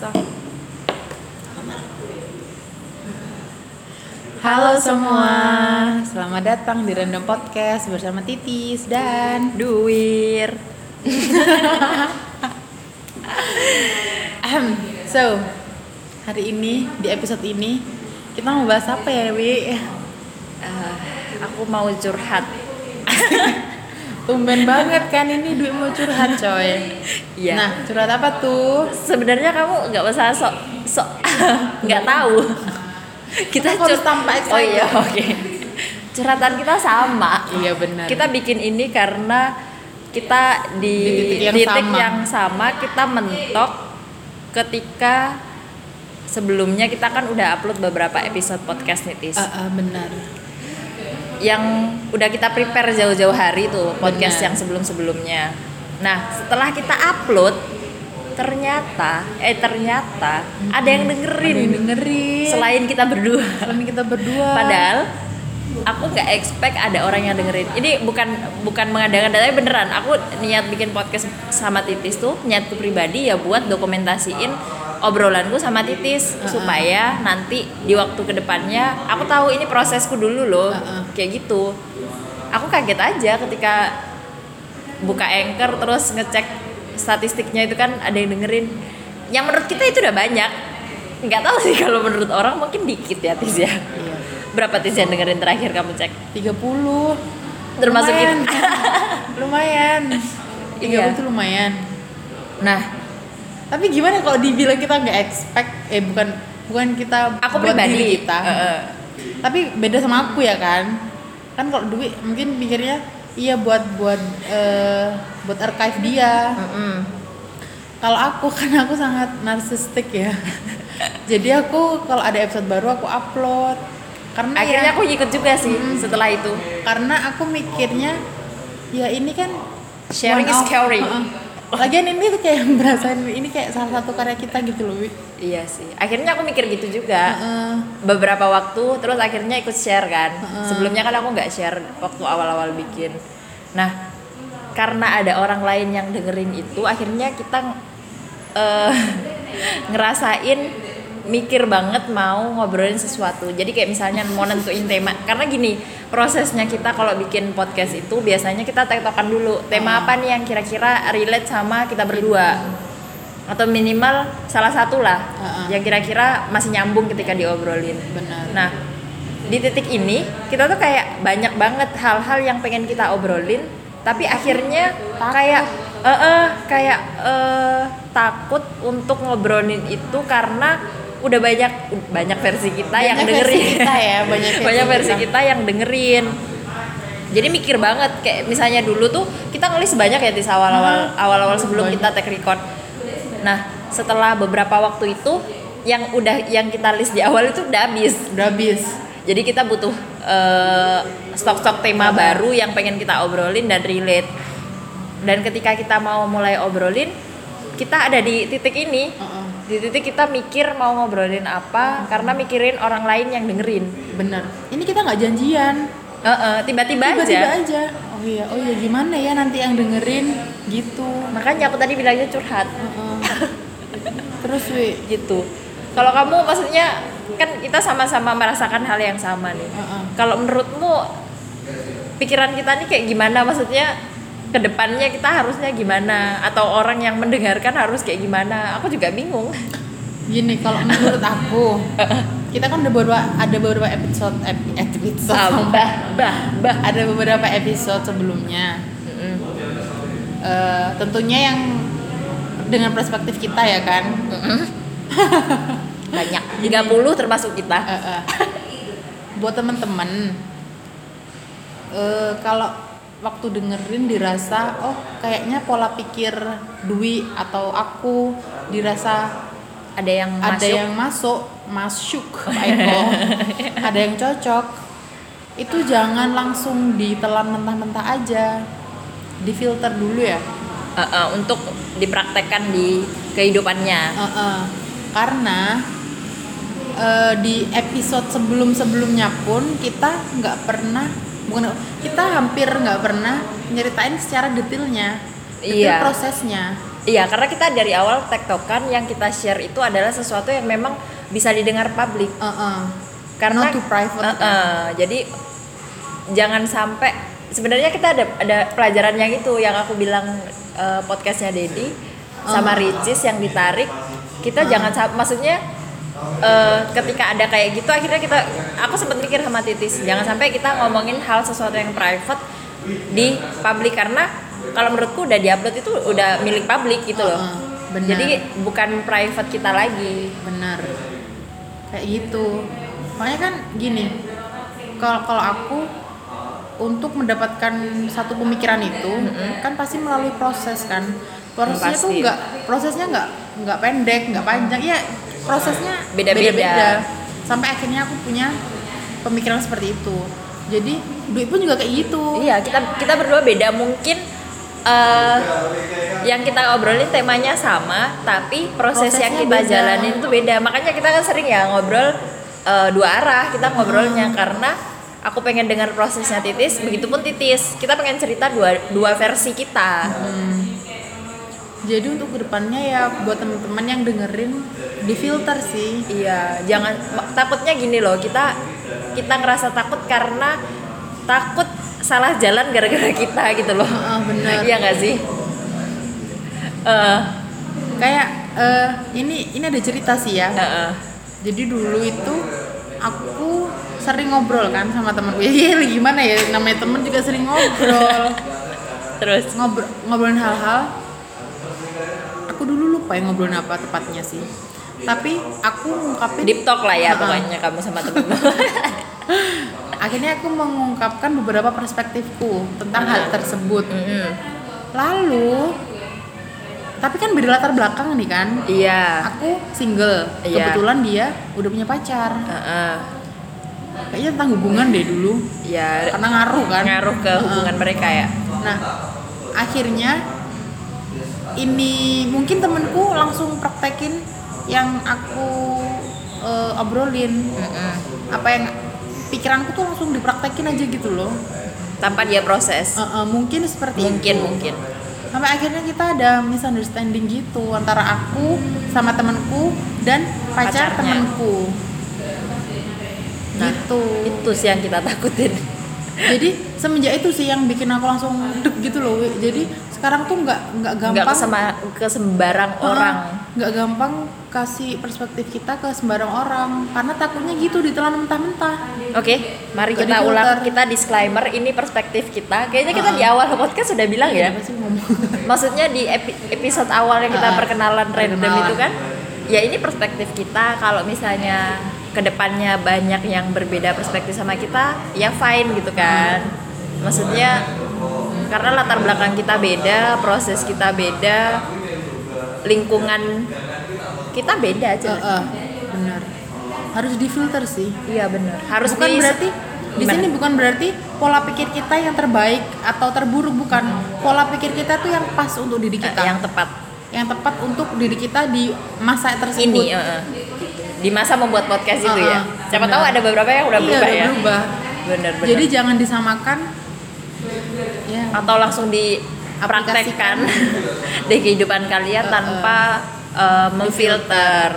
So. Halo semua, selamat datang di Random Podcast bersama Titis dan Duwir. So, hari ini di episode ini kita mau bahas apa ya, Wi? Eh, aku mau curhat. Tumben banget kan ini Dwi mau curhat, coy. Iya. Nah, curhat apa tuh? Sebenarnya kamu nggak usah sok sok nggak tahu. Kita Aku harus cur- tampak excited. Oh iya, oke. Curhatan kita sama. Iya benar. Kita bikin ini karena kita di, Di titik yang sama. yang sama kita mentok ketika sebelumnya kita kan udah upload beberapa episode podcast nitis. Ah, ah, benar. Yang udah kita prepare jauh-jauh hari tuh podcast Benar. yang sebelum-sebelumnya. Nah, setelah kita upload ternyata eh ternyata ada yang dengerin Ada yang dengerin. selain kita berdua. Selain kita berdua. Padahal aku nggak expect ada orang yang dengerin. Ini bukan bukan mengada-ngada tapi beneran. Aku niat bikin podcast sama Titis tuh niatku pribadi ya buat dokumentasiin obrolanku sama Titis supaya nanti di waktu ke depannya aku tahu ini prosesku dulu loh Uh-uh. kayak gitu. Aku kaget aja ketika buka anchor terus ngecek statistiknya itu kan ada yang dengerin. Yang menurut kita itu udah banyak. Nggak tahu sih kalau menurut orang mungkin dikit ya Tis ya. Iya. Berapa Tis yang dengerin terakhir kamu cek? 30 Termasuk lumayan. lumayan 30 Iya. itu lumayan Nah, tapi gimana kalau dibilang kita nggak expect eh bukan bukan kita aku buat pribadi diri kita Heeh. tapi beda sama aku ya kan kan kalau duit mungkin pikirnya iya buat buat eh, buat archive dia Mm-mm. kalau aku kan aku sangat narsistik ya jadi aku kalau ada episode baru aku upload karena Akhirnya ya, aku ikut juga sih setelah itu. karena aku mikirnya ya ini kan Sharing is caring. Heeh. Lagian ini tuh kayak berasa ini kayak salah satu karya kita gitu loh Wi. Iya sih. Akhirnya aku mikir gitu juga. Heeh. Beberapa waktu terus akhirnya ikut share kan. Heeh. Sebelumnya kan aku nggak share waktu awal-awal bikin. Nah, karena ada orang lain yang dengerin itu, akhirnya kita eh, ngerasain mikir banget mau ngobrolin sesuatu. Jadi kayak misalnya mau nentuin tema. Karena gini, prosesnya kita kalau bikin podcast itu biasanya kita tektokan dulu tema apa nih yang kira-kira relate sama kita berdua. Atau minimal salah satu lah Heeh. yang kira-kira masih nyambung ketika diobrolin. benar Nah, di titik ini kita tuh kayak banyak banget hal-hal yang pengen kita obrolin, tapi akhirnya kayak eh eh, kayak eh, takut untuk ngobrolin itu karena udah banyak banyak versi kita yang Banyak versi dengerin. kita ya, banyak versi banyak versi kita. kita yang dengerin. Jadi mikir banget kayak misalnya dulu tuh kita ngelis banyak ya di awal-awal awal-awal sebelum Banyak. kita take record. Nah, setelah beberapa waktu itu yang udah yang kita list di awal itu udah habis. udah habis Jadi kita butuh eh, stok-stok tema baru yang pengen kita obrolin dan relate. Dan ketika kita mau mulai obrolin, kita ada di titik ini. Heeh. Di titik kita mikir mau ngobrolin apa karena mikirin orang lain yang dengerin. bener ini kita nggak janjian Heeh, tiba-tiba tiba-tiba aja. aja oh iya oh iya gimana ya nanti yang dengerin gitu Makanya aku tadi bilangnya curhat Heeh. terus wi gitu. Kalau kamu maksudnya kan kita sama-sama merasakan hal yang sama nih. Heeh. Kalau menurutmu pikiran kita nih kayak gimana maksudnya ke depannya kita harusnya gimana? Atau orang yang mendengarkan harus kayak gimana? Aku juga bingung. Gini kalau menurut aku kita kan udah beberapa ada beberapa episode epi- episode. Bah bah bah. Ada beberapa episode sebelumnya. Eh, tentunya yang dengan perspektif kita ya kan? Banyak. 30 termasuk kita. Eh, eh. buat teman-teman eh, kalau waktu dengerin dirasa oh kayaknya pola pikir Dwi atau aku dirasa ada yang ada masuk? yang masuk masuk ada yang cocok. Itu jangan langsung ditelan mentah-mentah aja. Difilter dulu ya. Eh, eh, untuk dipraktekkan di kehidupannya. Heeh. karena eh, di episode sebelum-sebelumnya pun kita nggak pernah bukan kita hampir nggak pernah nyeritain secara detailnya detail Iya. prosesnya Iya, karena kita dari awal tektokan yang kita share itu adalah sesuatu yang memang bisa didengar publik. Uh-uh. Karena Not too private, Uh-uh. kan? Jadi jangan sampai sebenarnya kita ada ada pelajaran yang itu yang aku bilang eh, podcastnya Dedi sama Uh-huh. Ricis yang ditarik. Kita jangan sam- maksudnya eh, ketika ada kayak gitu akhirnya kita aku sempat mikir sama Titis jangan sampai kita ngomongin hal sesuatu yang private di publik karena kalau menurutku udah diupload itu udah milik publik gitu loh. Uh-uh, benar. Jadi bukan private kita lagi. benar kayak gitu makanya kan gini kalau kalau aku untuk mendapatkan satu pemikiran itu kan pasti melalui proses kan prosesnya tuh Pasti. nggak prosesnya nggak nggak pendek nggak panjang ya prosesnya Beda-beda. sampai akhirnya aku punya pemikiran seperti itu jadi duit pun juga kayak gitu Iya, kita kita berdua beda mungkin eh yang kita obrolin temanya sama, tapi proses yang Prosesnya kita beda. jalanin itu beda. Makanya kita kan sering ya ngobrol eh, dua arah kita ngobrolnya karena aku pengen dengar prosesnya Titis, begitupun Titis. Kita pengen cerita dua dua versi kita. Jadi untuk ke depannya ya buat teman-teman yang dengerin difilter sih Iya, jangan takutnya gini loh, kita kita ngerasa takut karena takut salah jalan gara-gara kita gitu loh. Heeh, bener. Iya nggak sih? Eh, kayak eh, ini ini ada cerita sih ya heeh. jadi dulu itu aku sering ngobrol kan sama temanku ya gimana ya namanya temen juga sering ngobrol Terus ngobrol ngobrolin hal-hal aku dulu lupa ya ngobrolin apa tepatnya sih. Tapi aku ngungkapin deep talk lah ya Ha-ha. pokoknya kamu sama temen akhirnya aku mengungkapkan beberapa perspektifku tentang hal tersebut. Mm-mm. lalu tapi kan beda latar belakang nih kan? Iya. Aku single. Iya. kebetulan dia udah punya pacar. Heeh. kayaknya tentang hubungan deh dulu. Ya karena ngaruh kan? Ngaruh ke hubungan mereka ya. Nah akhirnya ini mungkin temenku langsung praktekin yang aku eh, obrolin. Mm-mm. apa yang pikiranku tuh langsung dipraktekin aja gitu loh. Tanpa dia proses. Eh, eh, mungkin seperti mungkin itu. mungkin. Sampai akhirnya kita ada misunderstanding gitu antara aku sama temanku dan pacar Pacarnya. temanku Nah, gitu. itu sih yang kita takutin. Jadi semenjak itu sih yang bikin aku langsung deg gitu loh jadi sekarang tuh nggak nggak nggak gampang. ke sama ke sembarang Ah, orang. nggak gampang kasih perspektif kita ke sembarang orang karena takutnya gitu ditelan mentah-mentah. Oke mari Nggak kita difilter. ulang. Kita disclaimer ini perspektif kita. Kayaknya kita Ah. di awal podcast sudah bilang ya. Ngomong. Maksudnya di epi- episode awal yang kita Ah, perkenalan random perkenalan. itu kan? Ya ini perspektif kita. Kalau misalnya ke depannya banyak yang berbeda perspektif sama kita ya fine gitu kan. Maksudnya karena latar belakang kita beda proses kita beda lingkungan kita beda aja. Eh, eh, benar. Harus difilter sih. Iya benar. Harus bukan di- berarti di sini bukan berarti pola pikir kita yang terbaik atau terburuk bukan. Pola pikir kita tuh yang pas untuk diri kita. yang tepat. Yang tepat untuk diri kita di masa tersebut. Ini eh. di masa membuat podcast itu Uh-uh, ya siapa tahu ada beberapa yang udah Iya, berubah ya. berubah. benar benar. Jadi jangan disamakan ya atau langsung dipraktekkan di kehidupan kalian Uh-uh. tanpa uh, memfilter.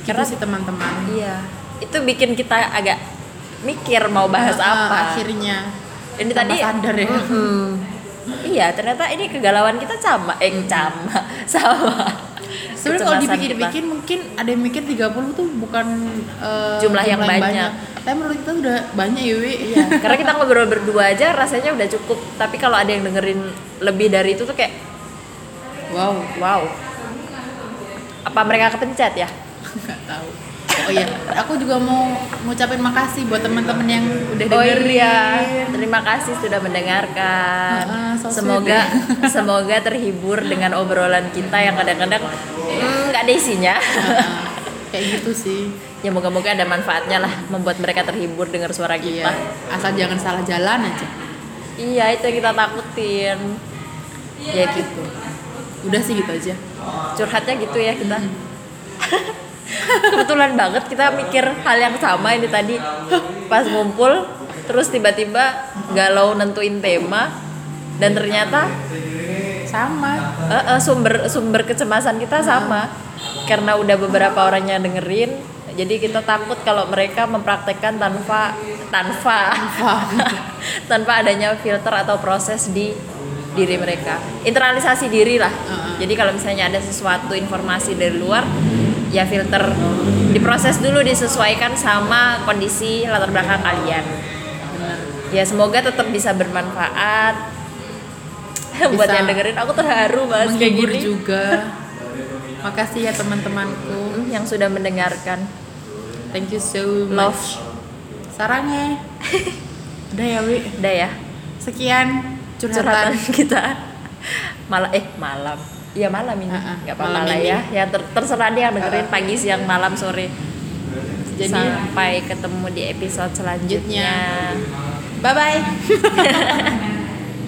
gitu sih teman-teman Iya, itu bikin kita agak mikir mau bahas Uh, apa. akhirnya Ini tadi sadar ya Mm-mm. Iya, ternyata ini kegalauan kita sama, eh sama, sama. Sebenarnya kalau dipikir-pikir mungkin ada yang mikir 30 tuh bukan eh, Jumlah yang banyak. Tapi menurut kita udah banyak ya, Wi. Iya, karena kita ngobrol berdua aja rasanya udah cukup. Tapi kalau ada yang dengerin lebih dari itu tuh kayak Wow, wow. Apa mereka kepencet ya? nggak tahu. Oh iya, aku juga mau ngucapin makasih buat teman-teman yang udah Oh dengerin. iya, terima kasih sudah mendengarkan. Ah, so semoga semoga terhibur dengan obrolan kita yang kadang-kadang hmm, nggak ada isinya. Ah, kayak gitu sih. ya moga-moga ada manfaatnya lah membuat mereka terhibur dengar suara Iya, kita. asal jangan salah jalan aja. Iya, itu yang kita takutin. Ya gitu. Udah sih gitu aja. Curhatnya gitu ya kita. Kebetulan banget kita mikir hal yang sama ini tadi. Pas ngumpul terus tiba-tiba galau nentuin tema dan ternyata sama. Eh, eh, sumber sumber kecemasan kita sama. Karena udah beberapa orang yang dengerin jadi kita takut kalau mereka mempraktekkan tanpa tanpa tanpa. adanya filter atau proses di diri mereka. Internalisasi diri lah. Jadi kalau misalnya ada sesuatu informasi dari luar ya filter. Diproses dulu disesuaikan sama kondisi latar belakang kalian. Ya semoga tetap bisa bermanfaat. Buat Bisa yang dengerin aku terharu bahas kayak gini. juga. Makasih ya teman-temanku Hmm, yang sudah mendengarkan. Thank you so love. much. Sarangnya udah ya wi? Udah ya. Sekian curhatan curhatan. kita. Malam eh malam Iya malam ini. Uh-uh, nggak apa-apa lah ya. Ya ter- terserah dia yang dengerin pagi siang malam sore. Jadi sampai ketemu di episode selanjutnya. Bye bye